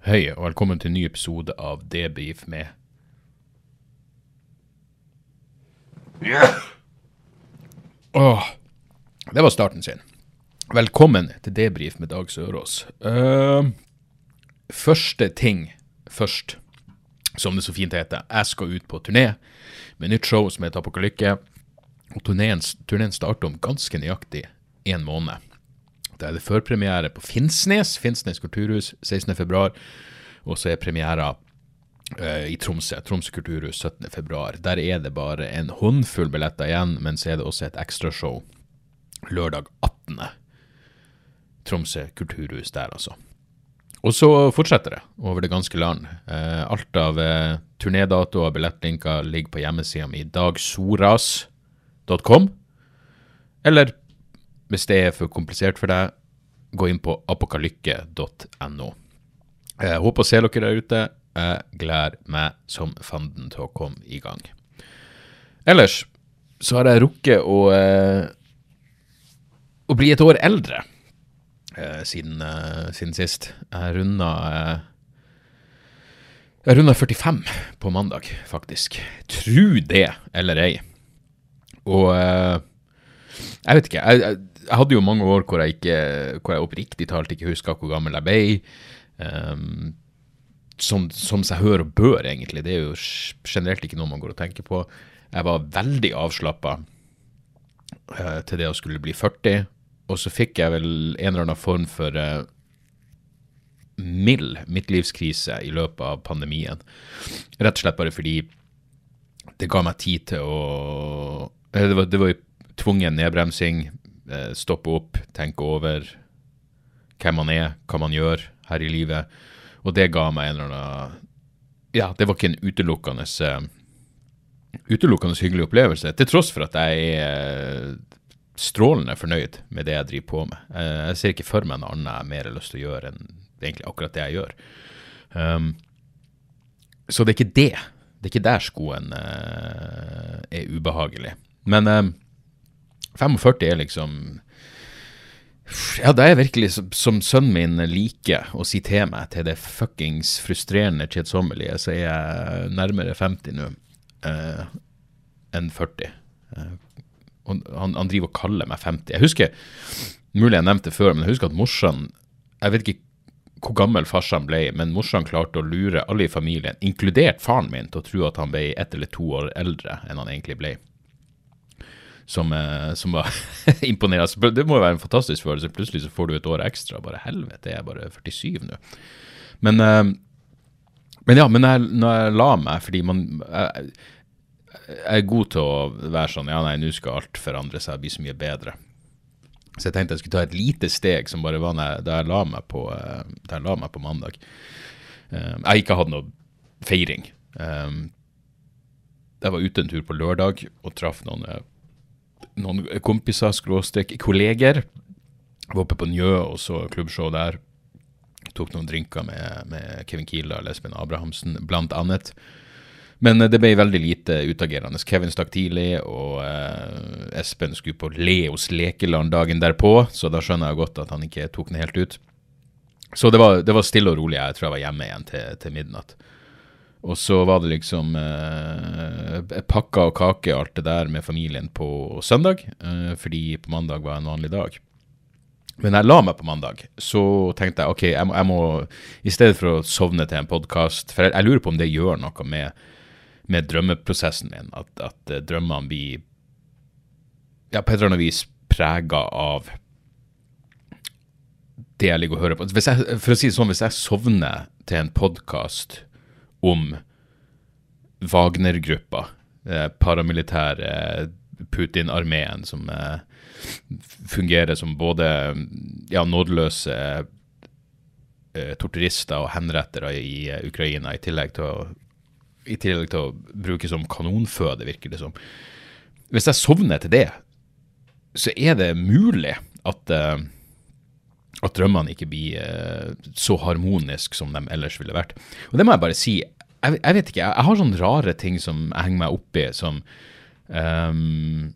Hei, og velkommen til en ny episode av Debrif med Åh, det var starten sin. Velkommen til Debrif med Dag Sørås. Uh, første ting først, som det så fint heter. Jeg skal ut på turné med nytt show som heter Apokalykke. Og turneen, starter om ganske nøyaktig en måned. Da er det førpremiere på Finnsnes, Finnsnes kulturhus 16.2. Og så er premiera uh, i Tromsø, Tromsø kulturhus 17.2. Der er det bare en håndfull billetter igjen, men så er det også et ekstrashow lørdag 18. Tromsø kulturhus der, altså. Og så fortsetter det over det ganske land. Eh, alt av eh, turnédato og billettlinker ligger på hjemmesida mi dagsoras.com. Eller hvis det er for komplisert for deg, gå inn på apokalykke.no. Jeg håper å se dere der ute. Jeg gleder meg som fanden til å komme i gang. Ellers så har jeg rukket å, eh, å bli et år eldre eh, siden, eh, siden sist. Jeg runda eh, Jeg runda 45 på mandag, faktisk. Tru det eller ei. Og eh, jeg vet ikke. Jeg, jeg, jeg hadde jo mange år hvor jeg, ikke, hvor jeg oppriktig talt ikke huska hvor gammel jeg ble. Um, som, som seg hør og bør, egentlig. Det er jo generelt ikke noe man går og tenker på. Jeg var veldig avslappa til det å skulle bli 40, og så fikk jeg vel en eller annen form for uh, mild midtlivskrise i løpet av pandemien. Rett og slett bare fordi det ga meg tid til å eh, Det var, det var tvungen nedbremsing. Eh, Stoppe opp, tenke over hvem man er, hva man gjør her i livet. Og det ga meg en eller annen Ja, det var ikke en utelukkende eh, utelukkende hyggelig opplevelse, til tross for at jeg er eh, strålende fornøyd med det jeg driver på med. Jeg ser ikke for meg noe annet jeg har mer lyst til å gjøre enn egentlig akkurat det jeg gjør. Um, så det er ikke det. Det er ikke der skoen uh, er ubehagelig. Men eh, 45 er liksom Ja, da er virkelig, som, som sønnen min liker å si til meg, til det fuckings frustrerende kjedsommelige, så er jeg nærmere 50 nå eh, enn 40. Eh, og han, han driver og kaller meg 50. Jeg husker, mulig jeg nevnte det før, men jeg husker at morsan Jeg vet ikke hvor gammel farsan ble, men morsan klarte å lure alle i familien, inkludert faren min, til å tro at han ble ett eller to år eldre enn han egentlig ble. Som, eh, som var imponerende. Det må jo være en fantastisk følelse. Plutselig så får du et år ekstra. Bare helvete, jeg er bare 47 nå. Men, eh, men ja, men jeg, når jeg la meg, fordi man jeg, jeg er god til å være sånn Ja, nei, nå skal alt forandre seg og bli så mye bedre. Så jeg tenkte jeg skulle ta et lite steg som bare var da jeg la meg på, eh, jeg la meg på mandag. Jeg ikke hadde noe feiring. Jeg var ute en tur på lørdag og traff noen, noen kompiser, skråstrek kolleger. Var oppe på Njø og så klubbshow der. Tok noen drinker med, med Kevin Kildahl og Espen Abrahamsen, blant annet. Men eh, det ble veldig lite utagerende. Kevin stakk tidlig, og eh, Espen skulle på Leos lekeland dagen derpå, så da skjønner jeg godt at han ikke tok den helt ut. Så det var, det var stille og rolig. Jeg tror jeg var hjemme igjen til, til midnatt. Og så var det liksom eh, pakka og kake og alt det der med familien på søndag, eh, fordi på mandag var en vanlig dag. Men jeg la meg på mandag, så tenkte jeg ok, jeg må, jeg må i stedet for å sovne til en podkast For jeg, jeg lurer på om det gjør noe med, med drømmeprosessen min, at, at eh, drømmene blir ja, på et eller annet vis prega av det jeg ligger og hører på. Jeg, for å si det sånn, hvis jeg sovner til en podkast om Wagner-gruppa, eh, paramilitære Putin-armeen som eh, fungerer som både ja, nådeløse eh, torturister og henrettere i Ukraina, i tillegg til å i tillegg til å bruke som kanonføde, virker det som. Hvis jeg sovner til det, så er det mulig at, at drømmene ikke blir eh, så harmoniske som de ellers ville vært. Og det må jeg bare si. Jeg, jeg vet ikke, jeg, jeg, har sånne rare ting som jeg henger meg opp i, som um,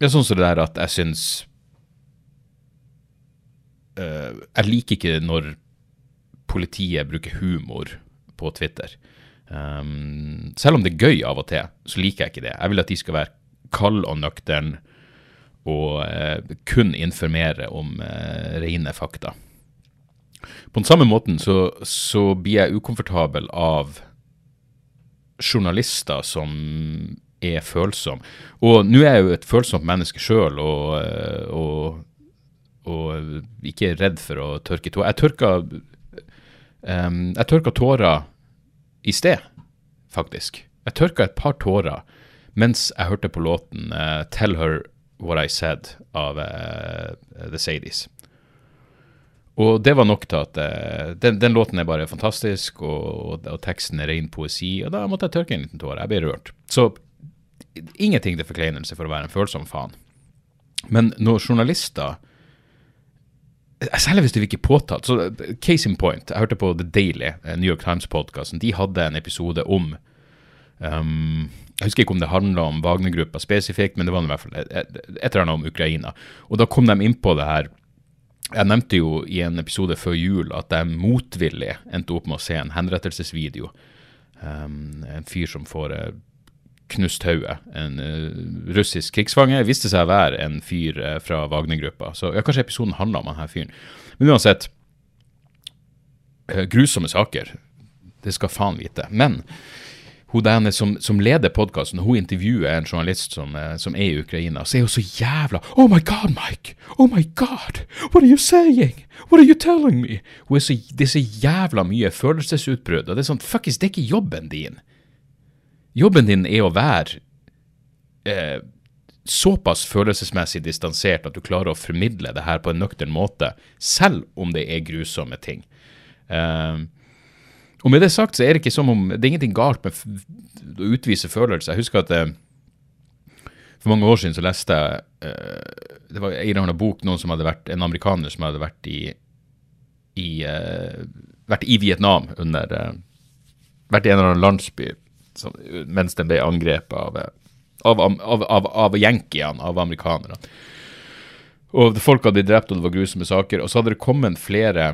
er sånn som det der at jeg syns uh, Jeg liker ikke når politiet bruker humor på Twitter. Um, selv om det er gøy av og til, så liker jeg ikke det. Jeg vil at de skal være kald og nøktern og eh, kun informere om eh, rene fakta. På den samme måten så, så blir jeg ukomfortabel av journalister som er følsomme. Og nå er jeg jo et følsomt menneske sjøl, og, eh, og, og, ikke redd for å tørke tårer. Jeg tørka, um, jeg tørka tårer i sted, faktisk. Jeg tørka et par tårer mens jeg hørte på låten uh, 'Tell Her What I Said' av uh, The Sadies. Og det var nok til at uh, den, den, låten er bare fantastisk, og, og, og, teksten er ren poesi. Og da måtte jeg tørke en liten tåre. Jeg ble rørt. Så ingenting til forkleinelse for å være en følsom faen. Men når journalister Særlig hvis det ikke påtatt. Så Case in point. Jeg hørte på The Daily, eh, New York Times-podkasten. De hadde en episode om um, Jeg husker ikke om det handla om Wagner-gruppa spesifikt, men det var i hvert fall et, et, et eller annet om Ukraina. Og da kom de inn på det her Jeg nevnte jo i en episode før jul at jeg motvillig endte opp med å se en henrettelsesvideo. Um, en fyr som får uh, knust hodet. En uh, russisk krigsfange viste seg å være en fyr uh, fra Wagner-gruppa. Så ja, kanskje episoden handla om denne fyren. Men uansett, grusomme saker. Det skal faen vite. Men hun denne som, som leder podkasten, hun intervjuer en journalist som, som, er i Ukraina, så er hun så jævla Oh my God, Mike! Oh my God! What are you saying? What are you telling me? Hun er så, det er så jævla mye følelsesutbrudd. Og det er sånn, fuckings, det er ikke jobben din. Jobben din er å være eh, såpass følelsesmessig distansert at du klarer å formidle det her på en nøktern måte, selv om det er grusomme ting. Eh, og med det sagt så er det ikke som om Det er ingenting galt med å utvise følelser. Jeg husker at eh, for mange år siden så leste jeg eh, Det var en eller annen bok, noen som hadde vært, en amerikaner som hadde vært i, i, eh, vært i Vietnam under eh, Vært i en eller annen landsby mens den ble angrepet av, av, av, av, av yankiene, av amerikanerne. Og Folk hadde drept, og det var grusomme saker. Og så hadde det kommet flere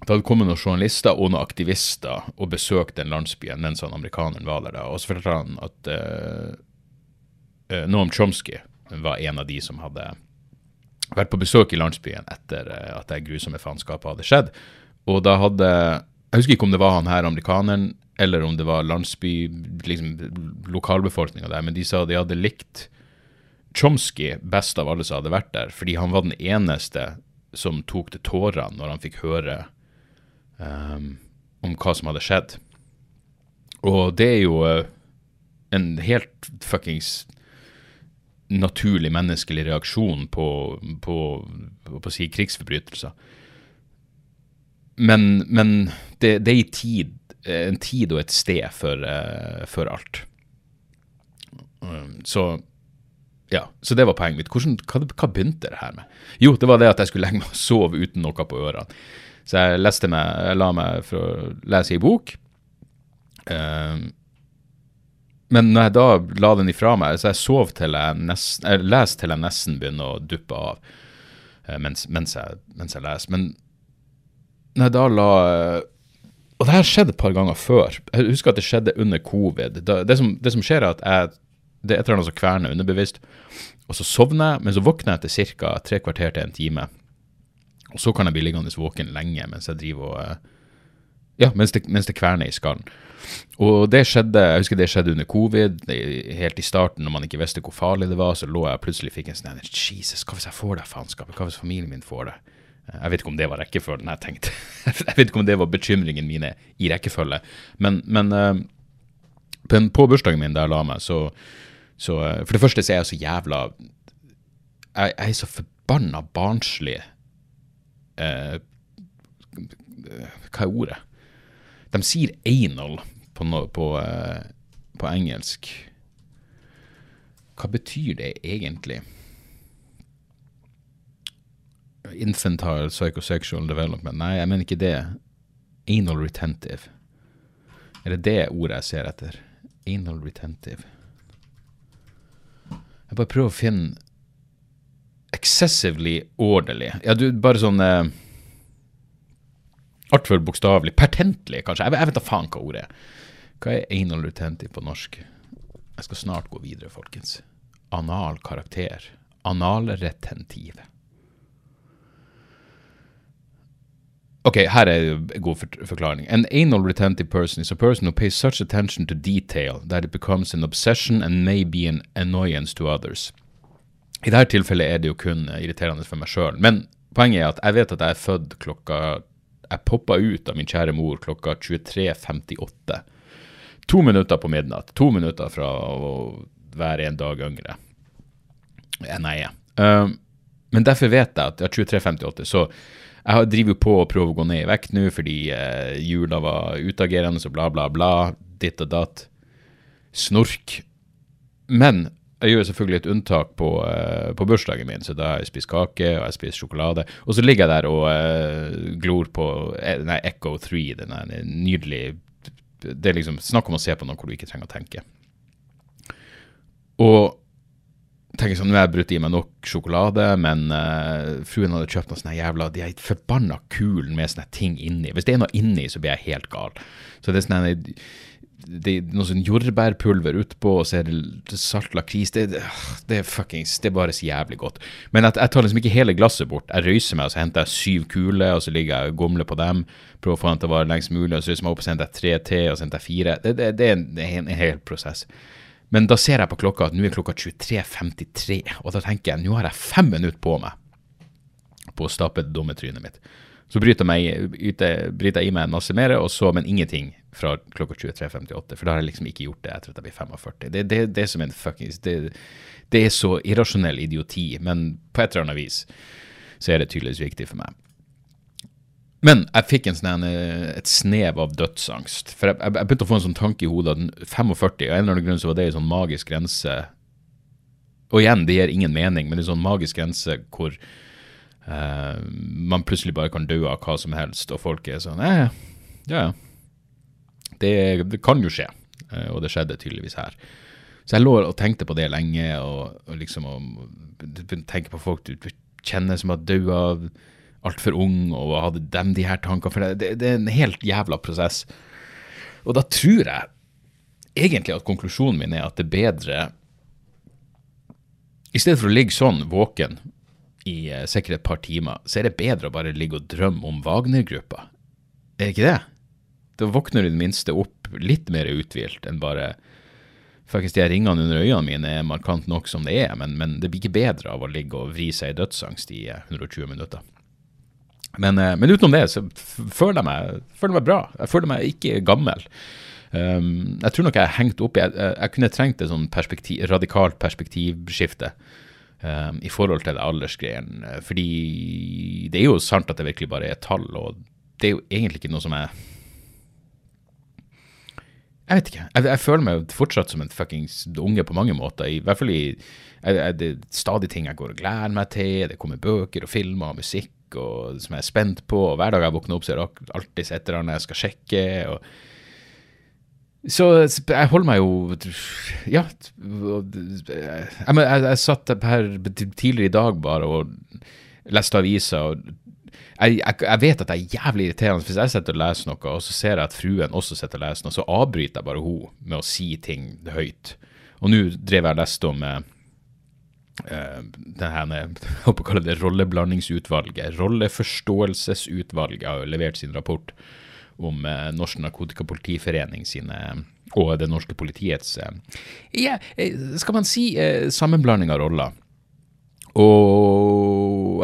det hadde kommet noen journalister og noen aktivister og besøkt den landsbyen mens han amerikaneren var der. da, Og så fortalte han at uh, Noam Chomsky var en av de som hadde vært på besøk i landsbyen etter uh, at det grusomme faenskapet hadde skjedd. Og da hadde Jeg husker ikke om det var han her amerikaneren eller om det var landsby, liksom lokalbefolkninga der, men de sa de hadde likt Chomsky best av alle som hadde vært der, fordi han var den eneste som tok til tårene når han fikk høre um, om hva som hadde skjedd. Og det er jo uh, en helt fuckings naturlig menneskelig reaksjon på, på, på, på si krigsforbrytelser. Men, men det, det, er tid en tid og et sted for, uh, for alt. Um, så ja, så det var poenget mitt. Hvordan, hva, hva, begynte det her med? Jo, det var det at jeg skulle legge meg og sove uten noe på ørene. Så jeg leste meg, jeg la meg for å lese ei bok. Uh, men når jeg da la den ifra meg, så jeg sov til jeg nesten Jeg leser til jeg nesten begynner å duppe av uh, mens, mens, jeg, mens jeg leser. Men når jeg da la og det her skjedde et par ganger før. Jeg husker at det skjedde under covid. Det som, det som skjer, er at jeg, det er et eller annet som kverner underbevisst. Og så sovner jeg, men så våkner jeg etter ca. tre kvarter til en time. Og så kan jeg bli liggende våken lenge mens jeg driver og eh, Ja, mens det, mens det kverner i skallen. Og det skjedde, jeg husker det skjedde under covid. Helt i starten, når man ikke visste hvor farlig det var, så lå jeg plutselig fikk en sånn Jesus, hva hvis jeg får det faenskapet? Hva hvis familien min får det? Jeg vet ikke om det var rekkefølgen jeg tenkte. jeg vet ikke om det var bekymringen mine i rekkefølge. Men, men på, på, bursdagen min da jeg la meg, så, så uh, For det første så er jeg så jævla Jeg, jeg er så forbanna barnslig eh, Hva er ordet? De sier anal på, no, på, eh, på engelsk. Hva betyr det egentlig? Infantile psychosexual development. Nei, jeg mener ikke det. Anal retentive. Er det det ordet jeg ser etter? Anal retentive. Jeg bare prøver å finne excessively orderly. Ja, du, bare sånn eh, Altfor bokstavelig. Pertentlig, kanskje. Jeg, jeg vet da faen hva ordet er. Hva er anal retentive på norsk? Jeg skal snart gå videre, folkens. Anal karakter. Analretentiv. Ok, her er en god forklaring. An anal retentive person is a person who pays such attention to detail that it becomes an obsession and may be an annoyance to others. I dette tilfellet er det jo kun irriterende for meg sjøl. Men poenget er at jeg vet at jeg er født klokka Jeg poppa ut av min kjære mor klokka 23.58. To minutter på midnatt. To minutter fra å være en dag yngre enn jeg er. Uh, men derfor vet jeg at ja, 23.58, så jeg driver jo på å prøve å gå ned i vekt nå fordi eh, jula var utagerende, så bla, bla, bla. Ditt og datt. Snork. Men jeg gjør selvfølgelig et unntak på, eh, på, bursdagen min, så da har jeg spist kake og jeg spist sjokolade. Og så ligger jeg der og eh, glor på nei, Echo 3, den er nydelig Det er liksom snakk om å se på noe hvor du ikke trenger å tenke. Og tenker sånn, Nå har jeg brutt i meg nok sjokolade, men uh, fruen hadde kjøpt noe sånne jævla De er forbanna kulen med sånne ting inni. Hvis det er noe inni, så blir jeg helt gal. Så det er sånne det er noe sånn jordbærpulver utpå, og så er det salt lakris. Det, det, er fuckings Det er bare så jævlig godt. Men at jeg tar liksom ikke hele glasset bort. Jeg røyser meg, og så henter jeg syv kuler, og så ligger jeg og gomler på dem. Prøver å få dem til å vare lengst mulig, og så røyser jeg opp, og så henter jeg tre til, og så henter jeg fire. Det, det, det er en, en hel prosess. Men da ser jeg på klokka at nå er klokka 23.53, og da tenker jeg nå har jeg fem minutter på meg på å stappe dummetrynet mitt. Så bryter jeg, bryter jeg i meg en masse mer, og så, men ingenting fra klokka 23.58. For da har jeg liksom ikke gjort det etter at jeg blir 45. Det, det, det, som er fuckings det, det, er så irrasjonell idioti, men på et eller annet vis så er det tydeligvis viktig for meg. Men jeg fikk sånn, et snev av dødsangst. For jeg, jeg, begynte å få en sånn tanke i hodet at 45, og en eller annen grunn så var det en sånn magisk grense. Og igjen, det gir ingen mening, men en sånn magisk grense hvor uh, man plutselig bare kan dø av hva som helst, og folk er sånn eh, ja, ja det, det kan jo skje, eh, og det skjedde tydeligvis her. Så jeg lå og tenkte på det lenge, og, og liksom og tenke på folk du kjenner som har daua altfor ung, og hadde dem de her tankene. For det, det, er en helt jævla prosess. Og da tror jeg egentlig at konklusjonen min er at det er bedre I stedet for å ligge sånn våken i eh, sikkert et par timer, så er det bedre å bare ligge og drømme om Wagner-gruppa. Er det ikke det? Da våkner du i det minste opp litt mer uthvilt enn bare Faktisk, de ringene under øynene mine er markant nok som det er, men, men, det blir ikke bedre av å ligge og vri seg i dødsangst i 120 eh, minutter. Men, eh, men utenom det så føler jeg, meg, føler jeg meg bra. Jeg føler meg ikke gammel. Um, jeg tror nok jeg har hengt opp jeg, jeg, kunne trengt et sånn perspektiv, radikalt perspektivskifte um, i forhold til det aldersgreien. Fordi det er jo sant at det virkelig bare er tall, og det er jo egentlig ikke noe som er jeg vet ikke. Jeg, jeg, føler meg fortsatt som en fuckings unge på mange måter. I hvert fall i jeg, jeg, Det er stadig ting jeg går og gleder meg til. Det kommer bøker og filmer og musikk og, som jeg er spent på. og Hver dag jeg våkner opp, så er det alltid et eller annet jeg skal sjekke. og så jeg holder meg jo Ja. Jeg, jeg, jeg satt her tidligere i dag bare og leste aviser og jeg, jeg, jeg, vet at det er jævlig irriterende hvis jeg sitter og leser noe, og så ser jeg at fruen også sitter og leser noe, så avbryter jeg bare hun med å si ting høyt. Og nå drev jeg og leste om eh, det her jeg håper å kalle det rolleblandingsutvalget. Rolleforståelsesutvalget har jo levert sin rapport om uh, Norsk Narkotikapolitiforening sine og det norske politiets uh, ja, skal man si sammenblanding av roller. Og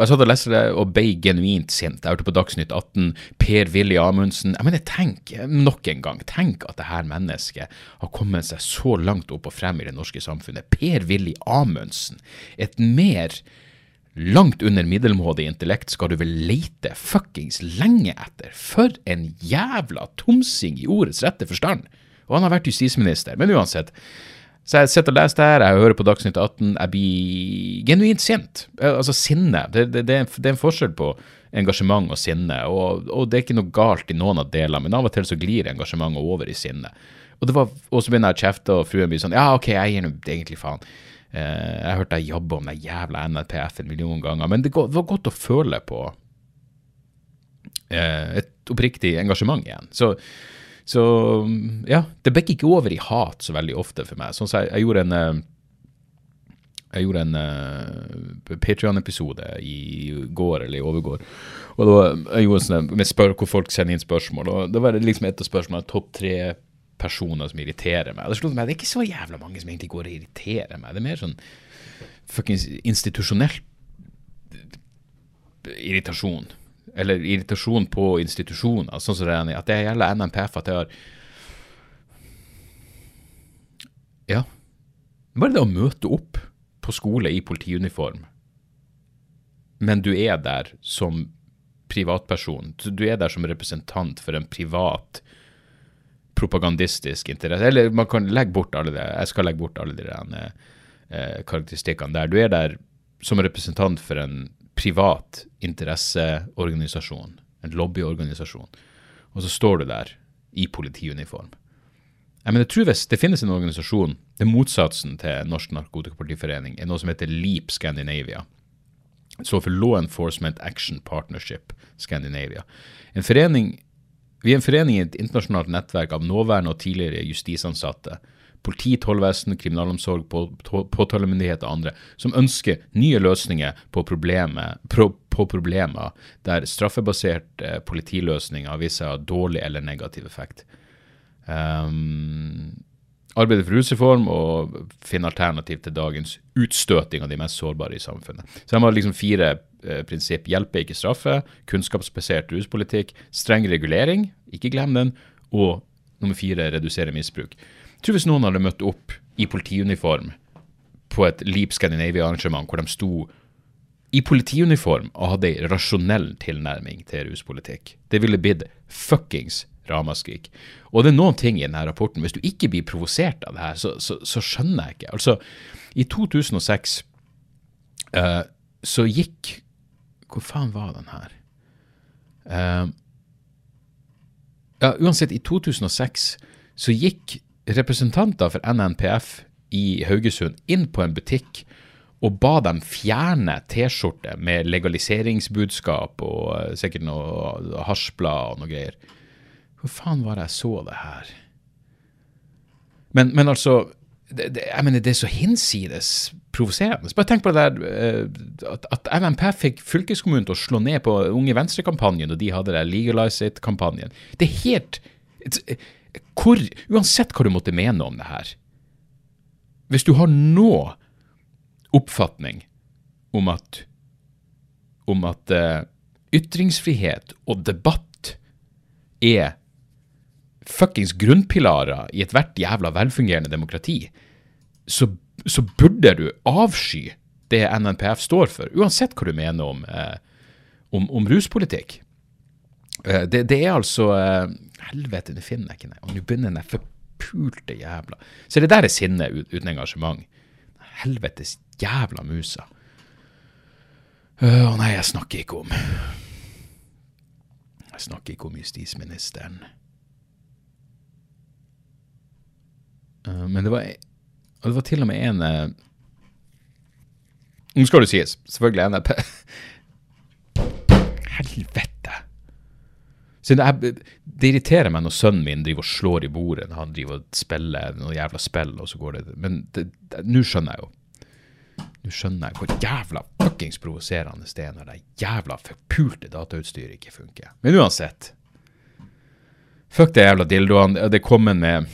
jeg satt og leste det og ble genuint sint. Jeg hørte på Dagsnytt 18. Per-Willy Amundsen. Jeg mener, tenk nok en gang. Tenk at det her mennesket har kommet seg så langt opp og frem i det norske samfunnet. Per-Willy Amundsen. Et mer langt under middelmådig intellekt skal du vel leite fuckings lenge etter. For en jævla tomsing i ordets rette forstand. Og han har vært justisminister. Men uansett. Så jeg sitter og leser det her, jeg hører på Dagsnytt 18, jeg blir genuint sint. Eh, Altså sinne. Det, det, det, er en- forskjell på engasjement og sinne, og, og det er ikke noe galt i noen av delene, men av og til så glir engasjementet over i sinne. Og, var, og så begynner jeg å kjefte, og fruen blir sånn Ja, OK, jeg gir nå egentlig faen. Eh, jeg hørte hørt deg jabbe om den jævla NRPF en million ganger, men det var godt å føle på eh, et oppriktig engasjement igjen. Så, så ja, det bikker ikke over i hat så veldig ofte for meg. Sånn som jeg, jeg gjorde en eh, jeg gjorde en uh, Patrion-episode i går eller i overgår. Og da, jeg gjorde sånn med spør, hvor folk sender inn spørsmål. Og da var det liksom et av spørsmålene topp tre personer som irriterer meg. Det slo meg, det er ikke så jævla mange som egentlig går og irriterer meg. Det er mer sånn fuckings institusjonell irritasjon. Eller irritasjon på institusjoner. Sånn som det er at det gjelder NMPF, at jeg har Ja. Bare det å møte opp på skole i politiuniform, men du er der som privatperson. Du er der som representant for en privat propagandistisk interesse. Eller man kan legge bort alle det. Jeg skal legge bort alle de eh, karakteristikkene der. Du er der som representant for en privat interesseorganisasjon, en lobbyorganisasjon, og så står du der i politiuniform. Jeg mener, jeg tror hvis det finnes en organisasjon, det motsatsen til Norsk Narkotikapartiforening, er noe som heter LEAP Scandinavia. Så for Law Enforcement Action Partnership Scandinavia. En forening, vi er en forening i et internasjonalt nettverk av nåværende og tidligere justisansatte, politi, tollvesen, kriminalomsorg, på, på, påtalemyndighet og andre, som ønsker nye løsninger på, problemet, pro, på problemer der straffebaserte politiløsninger viser seg å ha dårlig eller negativ effekt. Um, arbeider for rusreform og finne alternativ til dagens utstøting av de mest sårbare i samfunnet. Så de har liksom fire eh, prinsipp. Hjelpe, ikke straffe. Kunnskapsbasert ruspolitikk. Streng regulering, ikke glem den. Og nummer fire, redusere misbruk. Tror hvis noen hadde møtt opp i politiuniform på et Leap Scandinavia-arrangement hvor de sto i politiuniform og hadde ei rasjonell tilnærming til ruspolitikk, det ville blitt fuckings ramaskrik. Og det er noen ting i denne rapporten, hvis du ikke blir provosert av det her, så, så, så skjønner jeg ikke. Altså, i 2006 uh, så gikk Hvor faen var den her? Uh, ja, uansett, i 2006 så gikk representanter for NNPF i Haugesund inn på en butikk og ba dem fjerne T-skjorte med legaliseringsbudskap og eh, sikkert noe hasjblad og noe greier. Hvor faen var det jeg så det her? Men, men altså det, det, jeg mener, det er så hinsides provoserende. Bare tenk på det der eh, at, at MNP fikk fylkeskommunen til å slå ned på Unge Venstre-kampanjen, og de hadde det Legalize It-kampanjen. Det er helt hvor, Uansett hva du måtte mene om det her Hvis du har nå oppfatning om at om at uh, ytringsfrihet og debatt er fuckings grunnpilarer i ethvert jævla velfungerende demokrati, så, så burde du avsky det NNPF står for, uansett hva du mener om, uh, om, om ruspolitikk. Uh, det, det, er altså Helvete, det finner jeg ikke. den. Og nå begynner den forpulte jævla Så det der er sinne uten engasjement. Helvetes jævla musa. Å uh, nei, jeg snakker ikke om Jeg snakker ikke om justisministeren. Uh, men det var, det var til og med en uh, Nå skal det sies, selvfølgelig NLP Så det, det, irriterer meg når sønnen min driver og slår i bordet når han driver og spiller noe jævla spill, og så går det Men nå skjønner jeg jo. Nå skjønner jeg hvor jævla fuckings provoserende det er når det jævla forpulte datautstyret ikke funker. Men uansett. Fuck det jævla dildoene. Det kom en med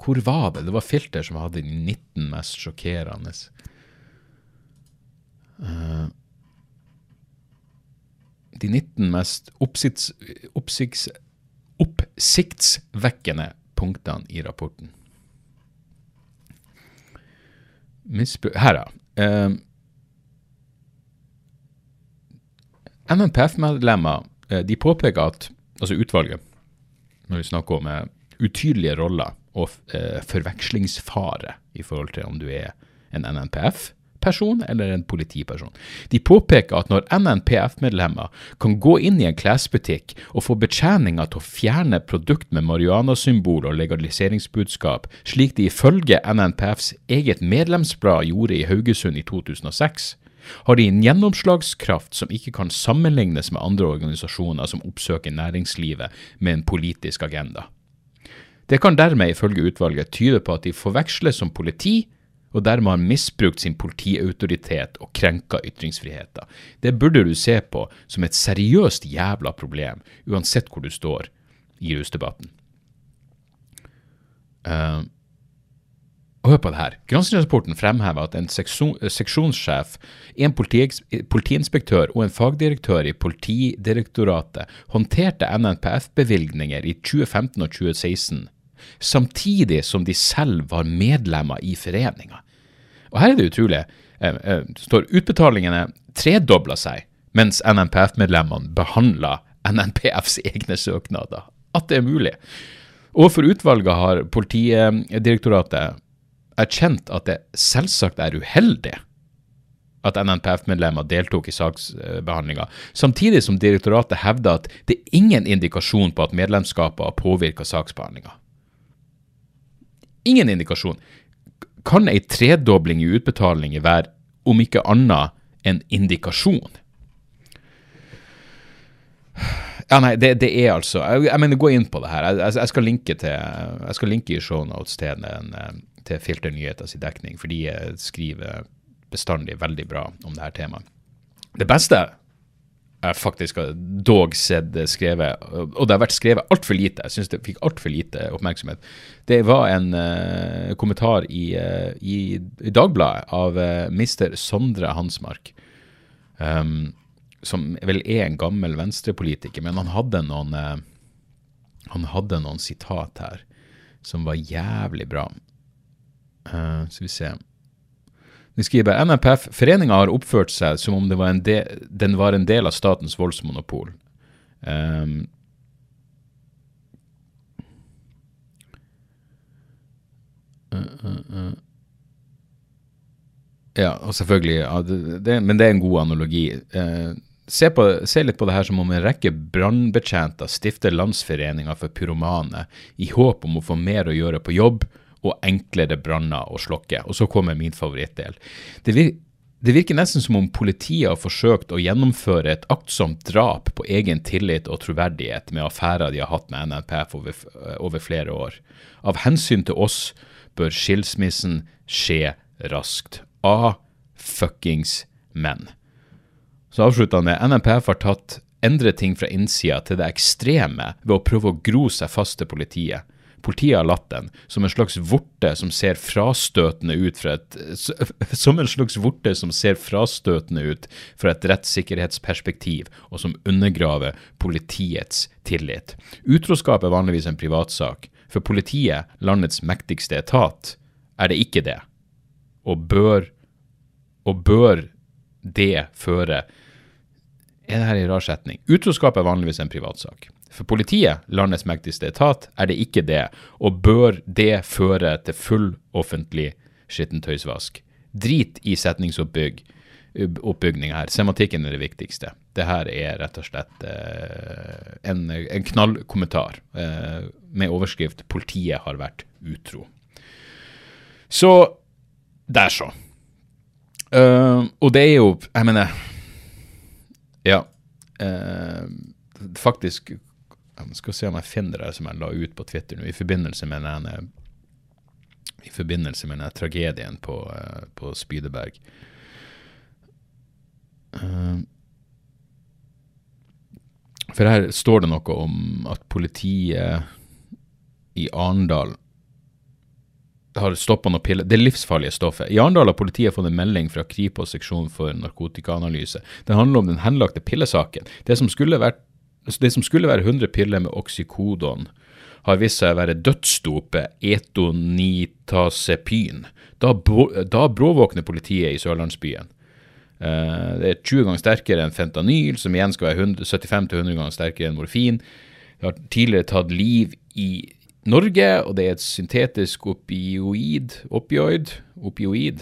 Hvor var det? Det var filter som hadde de 19 mest sjokkerende. Uh, de 19 mest oppsikts, oppsikts, oppsiktsvekkende punktene i rapporten. Her, da. Uh, ehm, MNPF-medlemmer eh, de påpeker at altså utvalget, når vi snakker om eh, utydelige roller og eh, forvekslingsfare i forhold til om du er en NNPF NNPF-person eller en politiperson. De påpeker at når NNPF-medlemmer kan gå inn i en klesbutikk og få betjeninga til å fjerne produkt med marihuanasymbol og legaliseringsbudskap, slik de ifølge NNPFs eget medlemsblad gjorde i Haugesund i 2006, har de en gjennomslagskraft som ikke kan sammenlignes med andre organisasjoner som oppsøker næringslivet med en politisk agenda. Det kan dermed ifølge utvalget tyde på at de forveksles som politi, og dermed har misbrukt sin politiautoritet og krenka ytringsfriheten. Det burde du se på som et seriøst jævla problem, uansett hvor du står i rusdebatten. Uh, hør på det her. Granskingsrapporten fremhever at en seksjon, seksjonssjef, en politiinspektør og en fagdirektør i Politidirektoratet håndterte NNPF-bevilgninger i 2015 og 2016, samtidig som de selv var medlemmer i foreninga. Og her er det utrolig. Eh, eh, det står utbetalingene tredobla seg, mens NNPF-medlemmene behandla NNPFs egne søknader. At det er mulig. Overfor utvalget har Politidirektoratet erkjent at det selvsagt er uheldig at NNPF-medlemmer deltok i saksbehandlinga, samtidig som direktoratet hevder at det er ingen indikasjon på at medlemskapet har påvirka saksbehandlinga. Ingen indikasjon. Kan ei tredobling i utbetalinger være, om ikke annet, en indikasjon? Ja, nei, det, det er altså jeg, jeg, mener, gå inn på det her. Jeg, jeg skal linke til, jeg skal linke i shownotes til en, til Filter nyheters dekning, for de skriver bestandig veldig bra om dette temaet. Det beste jeg faktisk har dog sett skrevet, og det har vært skrevet altfor lite, jeg syns det fikk altfor lite oppmerksomhet, det var en uh, kommentar i, uh, i, Dagbladet av uh, mister Sondre Hansmark, um, som vel er en gammel venstrepolitiker, men han hadde noen han hadde noen sitat her som var jævlig bra. Skal vi se De skriver NFF foreninga har oppført seg som om var del, den var en del av statens voldsmonopol. Um, ja, og selvfølgelig ja, det, det, Men det er en god analogi. Se, på, se, litt på det her som om en rekke brannbetjenter stifter landsforeninger for pyromane i håp om å få mer å gjøre på jobb og enklere branner å slokke. Og så kommer min favorittdel. Det, vir det virker nesten som om politiet har forsøkt å gjennomføre et aktsomt drap på egen tillit og troverdighet med affærer de har hatt med NNPF over, over flere år. Av hensyn til oss bør skilsmissen skje raskt. A fuckings men. Så avslutter han med NNPF har tatt endre ting fra innsida til det ekstreme ved å prøve å gro seg fast til politiet. Politiet har latt den som en slags vorte som ser frastøtende ut fra et Som en slags vorte som ser frastøtende ut fra et rettssikkerhetsperspektiv, og som undergraver politiets tillit. Utroskap er vanligvis en privatsak. For politiet, landets mektigste etat, er det ikke det. Og bør, og bør det føre Er det her en rar setning? Utroskap er vanligvis en privatsak. For politiet, landets mektigste etat, er det ikke det, og bør det føre til full offentlig skittentøysvask. Drit i setningsoppbygning her. Semantikken er det viktigste. Det her er rett og slett eh, en, en knallkommentar eh, med overskrift 'Politiet har vært utro'. Så der, så. Uh, og det er jo Jeg mener Ja. Uh, faktisk jeg skal se om jeg finner det som jeg la ut på Twitter nå, i forbindelse med denne i forbindelse med denne tragedien på, uh, på Spydeberg. Uh, for her står det noe om at politiet i Arendal har stoppa noe piller Det livsfarlige stoffet. I Arendal har politiet fått en melding fra Kripos seksjon for narkotikaanalyse. Det handler om den henlagte pillesaken. Det som skulle vært det som skulle være 100 piller med oksykodon, har vist seg å være dødsdopet etonitazepin. Da, da bråvåkner politiet i sørlandsbyen. Uh, det er 20 ganger sterkere enn fentanyl, som igjen skal være 75-100 ganger sterkere enn morfin. Det har tidligere tatt liv i Norge, og det er et syntetisk opioid Opioid? Opioid.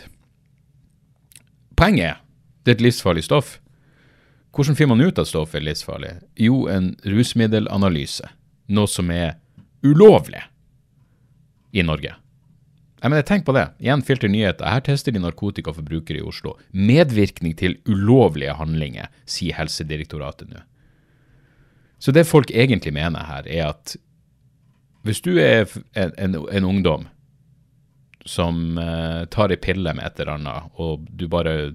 Poenget er det er et livsfarlig stoff. Hvordan finner man ut at stoffet er livsfarlig? Jo, en rusmiddelanalyse. Noe som er ulovlig i Norge. Jeg mener, Tenk på det. Igjen filter nyheter. Her tester de narkotika for brukere i Oslo. Medvirkning til ulovlige handlinger, sier Helsedirektoratet nå. Så det folk egentlig mener her, er at hvis du er en, en, en ungdom som uh, tar ei pille med et eller annet, og du bare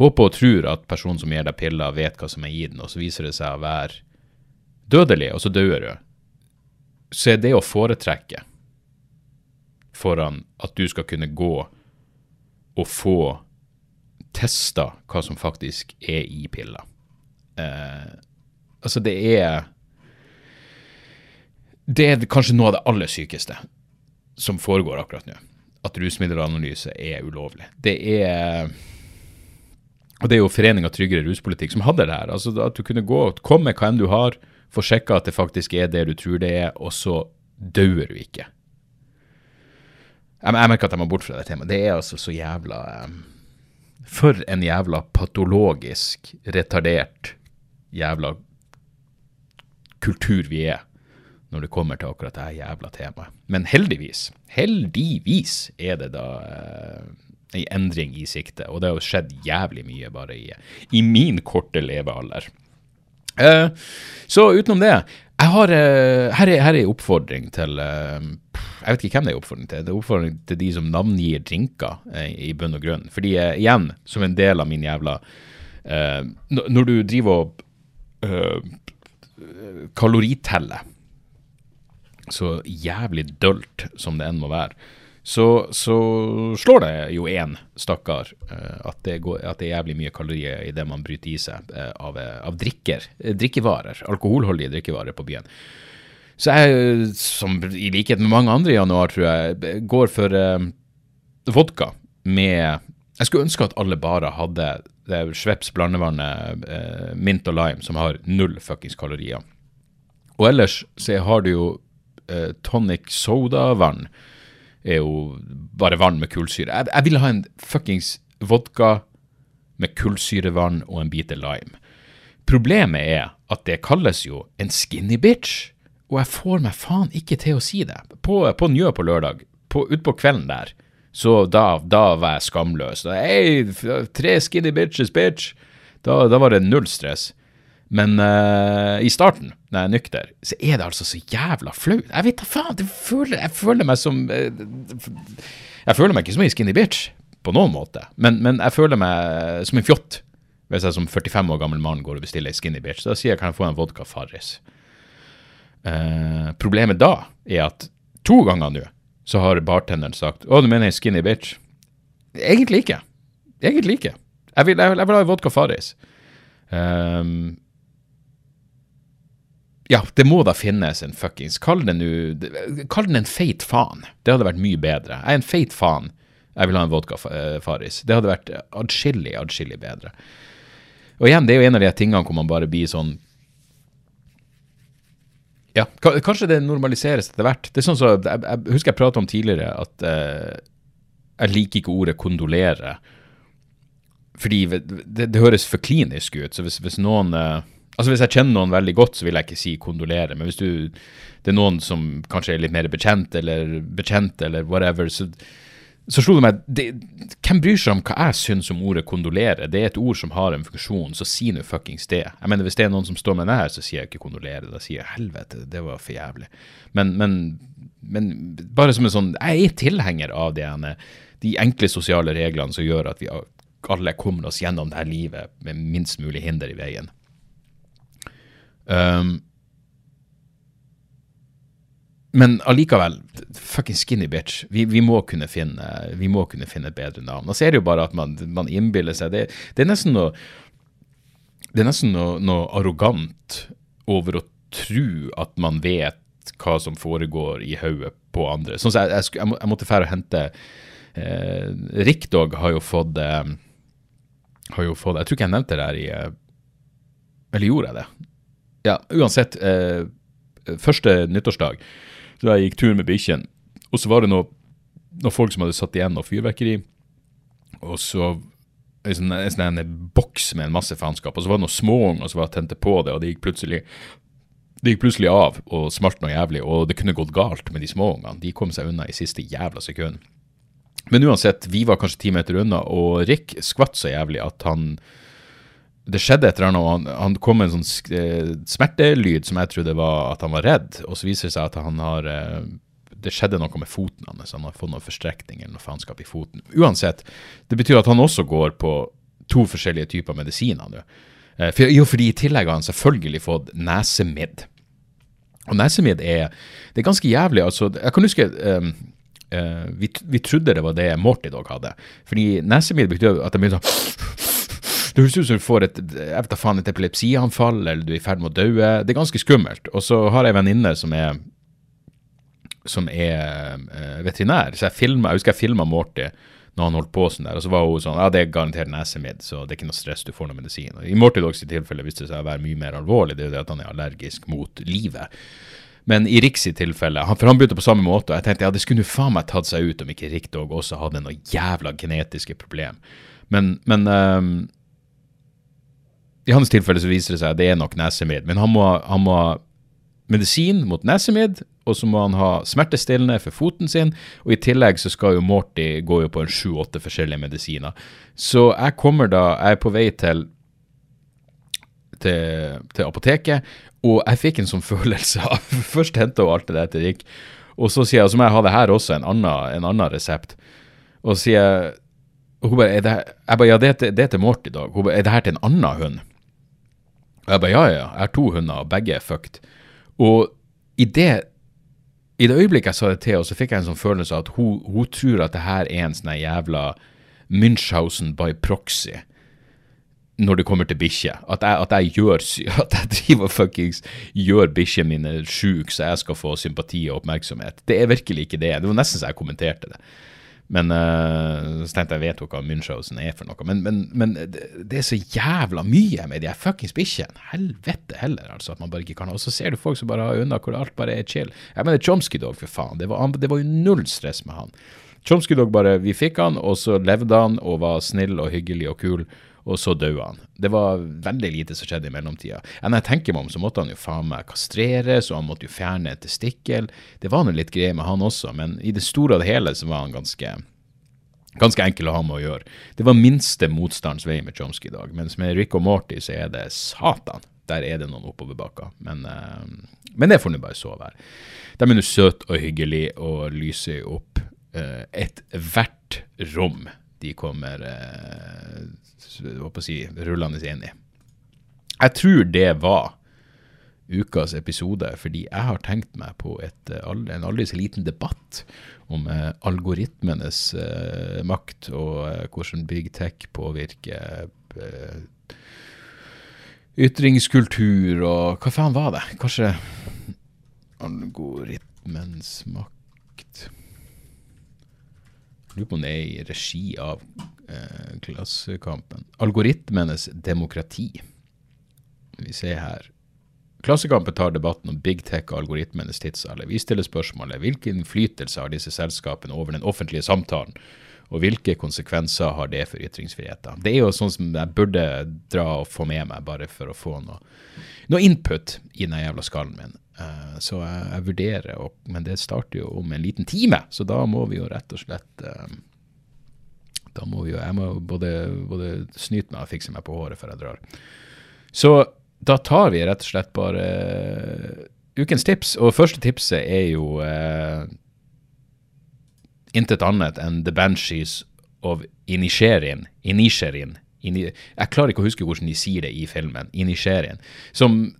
håper og tror at personen som gir deg piller, vet hva som er i den, og så viser det seg å være dødelig, og så dør du, så er det å foretrekke foran at du skal kunne gå og få testa hva som faktisk er i pilla. Eh, altså, det er Det er kanskje noe av det aller sykeste som foregår akkurat nå. At rusmiddelanalyse er ulovlig. Det er og det er jo Foreninga tryggere ruspolitikk som hadde det her. altså At du kunne gå, og komme hva enn du har, få sjekka at det faktisk er det du tror det er, og så dauer du ikke. Jeg, jeg merker at jeg må bort fra det temaet. Det er altså så jævla um, For en jævla patologisk retardert jævla kultur vi er når det kommer til akkurat det jævla temaet. Men heldigvis, heldigvis er det da uh, en endring i sikte. Og det har skjedd jævlig mye bare i, i min korte levealder. Uh, så utenom det har, uh, her, er, her er oppfordring til uh, Jeg vet ikke hvem det er oppfordring til. Det er oppfordring til de som navngir drinker, i bunn og grunn. Fordi igjen, som en del av min jævla Når du driver og kaloriteller så jævlig dølt som det enn må være, så, så slår det jo én stakkar uh, at, det at det er jævlig mye kalorier i det man bryter i seg uh, av, av, drikker, drikkevarer, alkoholholdige drikkevarer på byen. Så jeg, som i likhet med mange andre i januar, tror jeg, går for eh, vodka med Jeg skulle ønske at alle bare hadde det Schweppes blandevannet, mint og lime, som har null fuckings kalorier. Og ellers så har du jo tonic soda-vann er jo bare vann med kullsyre. Jeg, jeg vil ha en fuckings vodka med kullsyrevann og en bit lime. Problemet er at det kalles jo en skinny bitch, og jeg får meg faen ikke til å si det. På, på Njø på lørdag, på, utpå kvelden der, så da, da var jeg skamløs. Hei, tre skinny bitches, bitch! Da, da var det null stress. Men uh, i starten, når jeg er nykter, så er det altså så jævla flaut. Jeg vet da faen, føler, jeg føler meg som uh, Jeg føler meg ikke som ei skinny bitch, på noen måte, men, men, jeg føler meg som en fjott. Hvis jeg som 45 år gammel mann går og bestiller ei skinny bitch, da sier jeg kan jeg få en vodka Farris. Uh, problemet da er at to ganger nå så har bartenderen sagt 'Å, du mener ei skinny bitch'? Egentlig ikke. Egentlig ikke. Jeg vil, jeg vil, jeg vil ha vodka Farris. Um, ja, det må da finnes en fuckings Kall den, kall den en feit faen. Det hadde vært mye bedre. Jeg er en feit faen. Jeg vil ha en vodka eh, Faris. Det hadde vært adskillig, adskillig bedre. Og igjen, det er jo en av de tingene hvor man bare blir sånn Ja, kanskje det normaliseres etter hvert. Det er sånn så, jeg, jeg husker jeg pratet om tidligere at eh, jeg liker ikke ordet kondolere. Fordi det, det høres for klinisk ut. Så hvis, hvis noen uh, Altså Hvis jeg kjenner noen veldig godt, så vil jeg ikke si kondolere. Men hvis du, det er noen som kanskje er litt mer bekjent, eller bekjent, eller whatever, så, så slo det meg det, Hvem bryr seg om hva jeg syns om ordet kondolere? Det er et ord som har en funksjon, så si nå fuckings det. Jeg mener Hvis det er noen som står med nær, så sier jeg ikke kondolere. Da sier jeg helvete, det var for jævlig. Men, men, men bare som en sånn Jeg er tilhenger av det, ene. de enkle sosiale reglene som gjør at vi alle kommer oss gjennom det her livet med minst mulig hinder i veien. Um, men allikevel, fucking skinny bitch. Vi, vi, må finne, vi, må kunne finne, et bedre navn. Og så er det jo bare at man, man innbiller seg det, det, er nesten noe Det er nesten noe, noe, arrogant over å tro at man vet hva som foregår i hodet på andre. Sånn så jeg, jeg, jeg, må, jeg måtte fære og hente eh, Rickdog har jo fått eh, har jo fått Jeg tror ikke jeg nevnte det her i eh, Eller gjorde jeg det? Ja, uansett. Eh, første nyttårsdag så jeg gikk tur med bikkjene, og så var det noe, noen folk som hadde satt igjen noe fyrverkeri, og så en sånn, en sånn en boks med en masse faenskap, og så var det noen småunger som tente på det, og det gikk plutselig det gikk plutselig av og smalt noe jævlig, og det kunne gått galt med de småungene. De kom seg unna i siste jævla sekund. Men uansett, vi var kanskje ti meter unna, og Rick skvatt så jævlig at han Det skjedde et eller annet, og han, han kom med en sånn eh, smertelyd som jeg trodde var at han var redd, og så viser det seg at han har eh, det skjedde noe med foten hans. Han har fått noen forstrekning eller noe faenskap i foten. Uansett, det betyr at han også går på to forskjellige typer medisiner nå. Eh, For, jo, fordi i tillegg har han selvfølgelig fått nesemidd. Og nesemidd er det er ganske jævlig. altså, Jeg kan huske um, eh, vi, vi trodde det var det Morty Dog hadde. Fordi nesemidd betyr at det begynner sånn Det høres ut som du får et jeg vet faen, et epilepsianfall, eller du er i ferd med å dø. Det er ganske skummelt. Og så har jeg en venninne som er som er eh, veterinær. Så jeg, filmet, jeg husker jeg filma Morty når han holdt på sånn der, og så var hun sånn Ja, det er garantert nesemidd, så det er ikke noe stress, du får noe medisin. Og I Morty Dogs tilfelle viste det seg å være mye mer alvorlig, det er jo det at han er allergisk mot livet. Men i Riks tilfelle, for han begynte på samme måte, og jeg tenkte ja, det skulle jo faen meg tatt seg ut om ikke Rikdog også hadde noe jævla genetiske problem. Men, men ehm, i hans tilfelle så viser det seg at det er nok nesemed. men han må, han må ha medisin mot nesemed, og så må han ha smertestillende for foten sin, og i tillegg så skal jo Morty gå jo på en sju-åtte forskjellige medisiner. Så jeg kommer da, jeg er på vei til til, til apoteket, og jeg fikk en sånn følelse av Først henta hun alt det der til Rick, og så sier jeg, så må jeg ha det her også, en annen, en annen resept. Og så sier og hun bare, er det, jeg bare, ja, det er, til, til Morty i dag. Hun bare, er det her til en annen hund? Og jeg bare, ja, ja, jeg har to hunder, og begge er fucked. Og i det, i det øyeblikket jeg sa det til henne, så fikk jeg en sånn følelse av at hun, hun tror at det her er en sånn jævla Münchhausen by proxy når det kommer til bikkjer. At, at At jeg driver fuckings gjør bikkjene mine sjuke, så jeg skal få sympati og oppmerksomhet. Det er virkelig ikke det. Det var nesten så jeg kommenterte det. Men uh, så tenkte jeg vet jo hva Münchhausen er for noe. Men, men, men det, er så jævla mye med de her fuckings bikkjene. Helvete heller, altså. At man bare ikke kan Og så ser du folk som bare har unna hvor alt bare er chill. Jeg mener Chomsky Dog, for faen. Det var, det var jo null stress med han. Chomsky Dog bare Vi fikk han, og så levde han og var snill og hyggelig og kul. Og så døde han. Det var veldig lite som skjedde i mellomtida. Enn jeg tenker meg om, så måtte han jo faen meg kastreres, og han måtte jo fjerne et testikkel. Det var nå litt greier med han også, men i det store og det hele så var han ganske ganske enkel å ha med å gjøre. Det var minste motstands vei med Chomsky i dag, mens med Rick og Morty så er det satan. Der er det noen oppoverbakker. Men, uh, men det får nå bare så være. De er nå søte og hyggelige og lyser opp uh, ethvert rom de kommer eh, å si, rullende inn i. Jeg tror det var ukas episode, fordi jeg har tenkt meg på et, eh, en aldri så liten debatt om eh, algoritmenes uh, makt og uh, hvordan big tech påvirker uh, ytringskultur og Hva faen var det? Kanskje algoritmens makt lurer på om det er i regi av eh, Klassekampen. Algoritmenes demokrati. Vi ser her. Klassekampen tar debatten om big tech og algoritmenes tidsalder. Vi stiller spørsmålet hvilken innflytelse har disse selskapene over den offentlige samtalen, og hvilke konsekvenser har det for ytringsfriheten? Det er jo sånn som jeg burde dra og få med meg, bare for å få noe, noe input i den jævla skallen min. Eh, så jeg, jeg vurderer, og, men det starter jo om en liten time, så da må vi jo rett og slett eh, da må vi jo, jeg må både, både snyte meg og fikse meg på håret før jeg drar. Så da tar vi rett og slett bare eh, ukens tips. Og første tipset er jo eh, intet annet enn The Banshees of Inisherin. Inisherin. Ini, jeg klarer ikke å huske hvordan de sier det i filmen. Inisherin. Som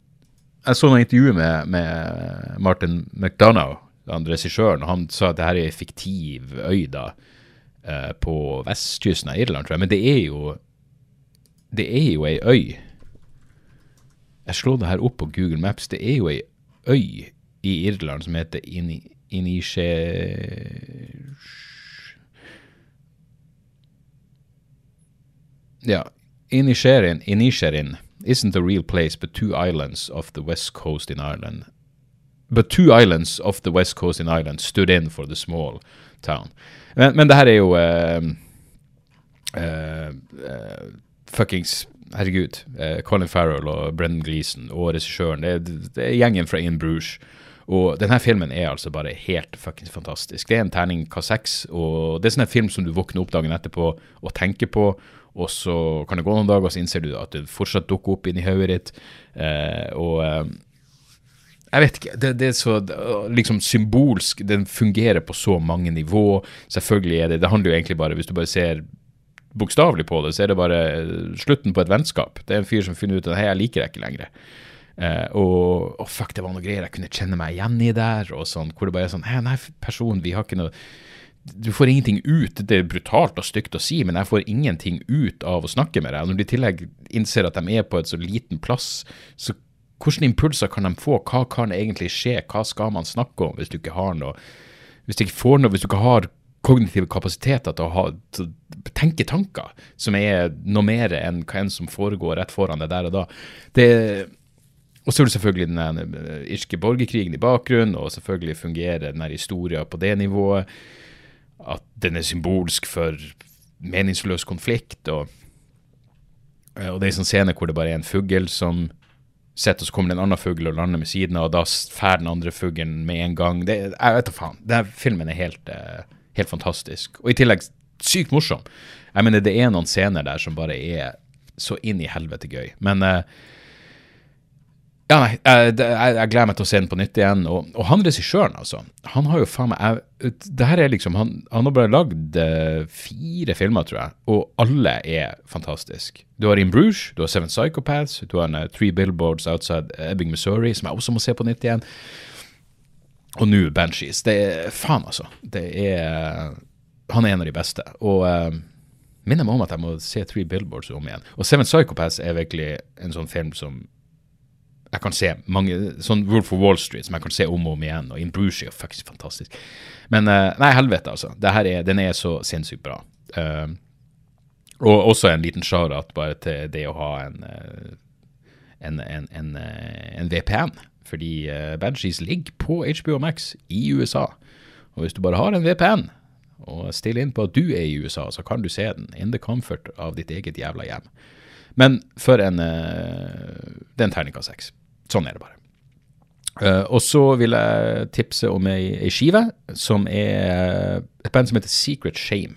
Jeg så noen intervju med, med Martin McDonough, han regissøren, og han sa at det her er ei fiktiv øy da, eh, på vestkysten av Irland, tror jeg. Men det er jo Det er jo ei øy. Jeg slår det her opp på Google Maps. Det er jo ei øy i Irland som heter Inishe... Ja, Inisherin, Inisherin isn't a real place, but two islands off the west coast in Ireland. But two islands off the west coast in Ireland stood in for the small town. Men, men det her er jo uh, uh, Fuckings Herregud. Uh, Colin Farrell og Brendan Gleeson og regissøren. Det, det er gjengen fra In Bruges. Og denne filmen er altså bare helt fuckings fantastisk. Det er en terning K6, og det er sånn film som du våkner opp dagen etterpå og tenker på, og så kan det gå noen dager, og så innser du at det fortsatt dukker opp inni hodet ditt. Eh, og eh, jeg vet ikke. Det, det er så liksom symbolsk. Den fungerer på så mange nivå. Selvfølgelig er det Det handler jo egentlig bare Hvis du bare ser bokstavelig på det, så er det bare eh, slutten på et vennskap. Det er en fyr som finner ut at hei, jeg liker deg ikke lenger. Uh, og å fuck, det var noe greier jeg kunne kjenne meg igjen i der. og sånn, Hvor det bare er sånn Hei, nei, person, vi har ikke noe Du får ingenting ut. Det er brutalt og stygt å si, men jeg får ingenting ut av å snakke med deg. Når de i tillegg innser at de er på et så liten plass, så hvilke impulser kan de få? Hva kan egentlig skje? Hva skal man snakke om hvis du ikke har noe Hvis du ikke får noe, hvis du ikke har kognitive kapasiteter til å, ha, til å tenke tanker som er noe mer enn hva enn som foregår rett foran deg der og da. Det, og så er det selvfølgelig den eh, irske borgerkrigen i bakgrunnen, og selvfølgelig fungerer den historien på det nivået. At den er symbolsk for meningsløs konflikt. Og, eh, og det er en sånn scene hvor det bare er en fugl som sitter, og så kommer det en annen fugl og lander med siden av, og da drar den andre fuglen med en gang. Det, jeg vet da faen. Denne filmen er helt, eh, helt fantastisk. Og i tillegg sykt morsom. Jeg mener, det er noen scener der som bare er så inn i helvete gøy. Men eh, ja, nei, jeg, jeg, jeg gleder meg til å se den på nytt igjen. Og, og han regissøren, altså. Han har jo faen meg Det her er liksom Han, han har bare lagd eh, fire filmer, tror jeg, og alle er fantastiske. Du har In Bruges, du har Seven Psychopaths, du har en, uh, Three Billboards Outside Ebbing, Missouri, som jeg også må se på nytt igjen. Og nå Banshees. Det er faen, altså. Det er Han er en av de beste. Og uh, minner meg om at jeg må se Three Billboards om igjen. Og Seven Psychopaths er virkelig en sånn film som jeg kan se mange, sånn Wolf of Wall Street som jeg kan se om og om igjen, og In Bruges er faktisk fantastisk. Men eh, nei, helvete, altså. Er, den er så sinnssykt bra. Uh, og også en liten shout-out bare til det å ha en, eh, en, en, en, en VPN. Fordi Banshees ligger på HBO Max i USA. Og hvis du bare har en VPN, og stiller inn på at du er i USA, så kan du se den in the comfort av ditt eget jævla hjem. Men for en uh, Det er en terningkast seks. Sånn er det bare. Uh, og så vil jeg tipse om ei, ei skive som er et band som heter Secret Shame.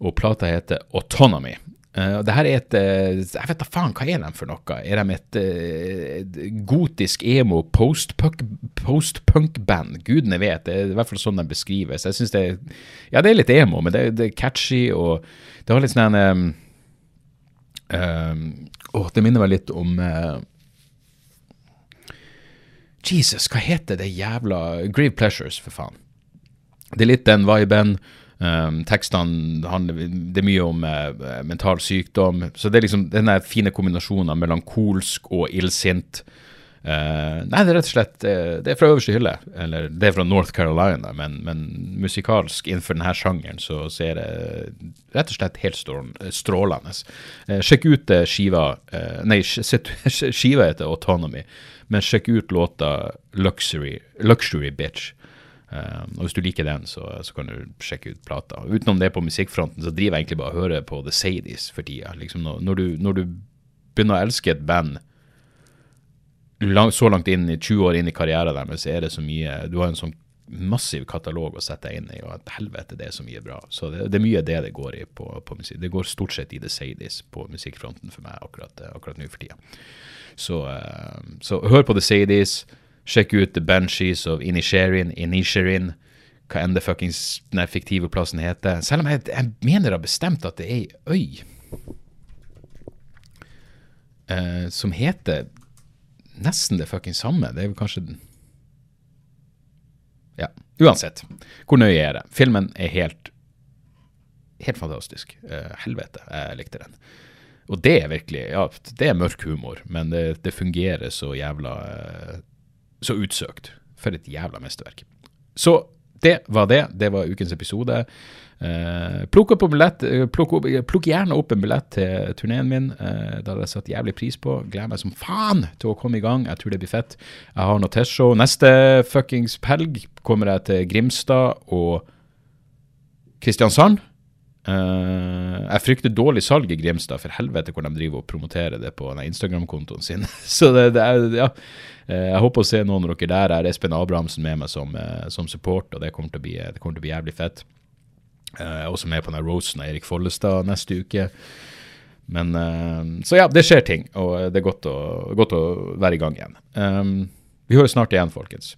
Og plata heter Autonomy. Uh, det her er et uh, Jeg vet da faen, hva er de for noe? Er de et, eh, et gotisk emo post-punk-band? Post Gudene vet. Det er i hvert fall sånn de beskrives. Jeg synes det Ja, det er litt emo, men det, det er catchy, og det har litt sånn en um, um, Åh, det minner meg litt om uh, Jesus, hva heter det jævla Grieve Pleasures, for faen. Det er litt den viben. Um, tekstene handler Det er mye om uh, mental sykdom. Så det er liksom denne fine kombinasjonen av melankolsk og illsint. Uh, nei, det er rett og slett uh, Det er fra øverste hylle. Eller det er fra North Carolina, men, men musikalsk innenfor denne sjangeren så, så er det rett og slett helt strålende. Sjekk ut skiva Nei, sk- skiva heter Autonomy, men sjekk ut låta Luxury, Luxury Bitch. Um, og Hvis du liker den, så, så kan du sjekke ut plata. Utenom det på musikkfronten, så driver jeg egentlig bare og hører på The Sadies for tida. Liksom når, når, du, når du begynner å elske et band lang, så langt inn i 20 år inn i karrieren deres, så er det så mye Du har en sånn massiv katalog å sette deg inn i, og at helvete, det er så mye bra. Så det, det er mye det det går i på, på musikk. Det går stort sett i The Sadies på musikkfronten for meg akkurat, akkurat nå for tida. Så, eh, så hør på The Sadies. Sjekk ut The Banshees of Inisherin, Inisherin, hva enn det fuckings den fiktive plassen heter. Selv om jeg, jeg mener da bestemt at det er ei øy eh, som heter nesten det fuckings samme. Det er vel kanskje den Ja, uansett. Hvor nøye er det? Filmen er helt helt fantastisk. Uh, helvete, jeg likte den. Og det er virkelig Ja, det er mørk humor, men det, det fungerer så jævla uh, Så utsøkt. For et jævla mesterverk. Så det var det. Det var ukens episode. Uh, plukk, opp billett, uh, plukk, opp, plukk, gjerne opp en billett til turneen min. Uh, det hadde jeg satt jævlig pris på. Gleder meg som faen til å komme i gang. Jeg tror det blir fett. Jeg har noe testshow. Neste fuckings helg kommer jeg til Grimstad og Kristiansand. Uh, jeg frykter dårlig salg i Grimstad, for helvete hvor de driver og promoterer det på Instagram-kontoen sin. Så det, det er, ja. Uh, jeg håper å se noen av dere der. Jeg har Espen Abrahamsen med meg som, uh, som support, og det kommer bli, kommer til å bli jævlig fett. Jeg er også med på den roasten av Erik Follestad neste uke. Men Så ja, det skjer ting, og det er godt å, godt å være i gang igjen. Um, vi høres snart igjen, folkens.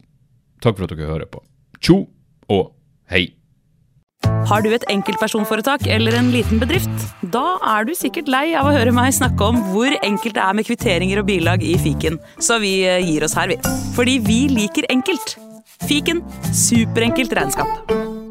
Takk for at dere hører på. Tjo og hei. Har du et enkeltpersonforetak eller en liten bedrift? Da er du sikkert lei av å høre meg snakke om hvor enkelt det er med kvitteringer og bilag i fiken, så vi gir oss her, vi. Fordi vi liker enkelt. Fiken superenkelt regnskap.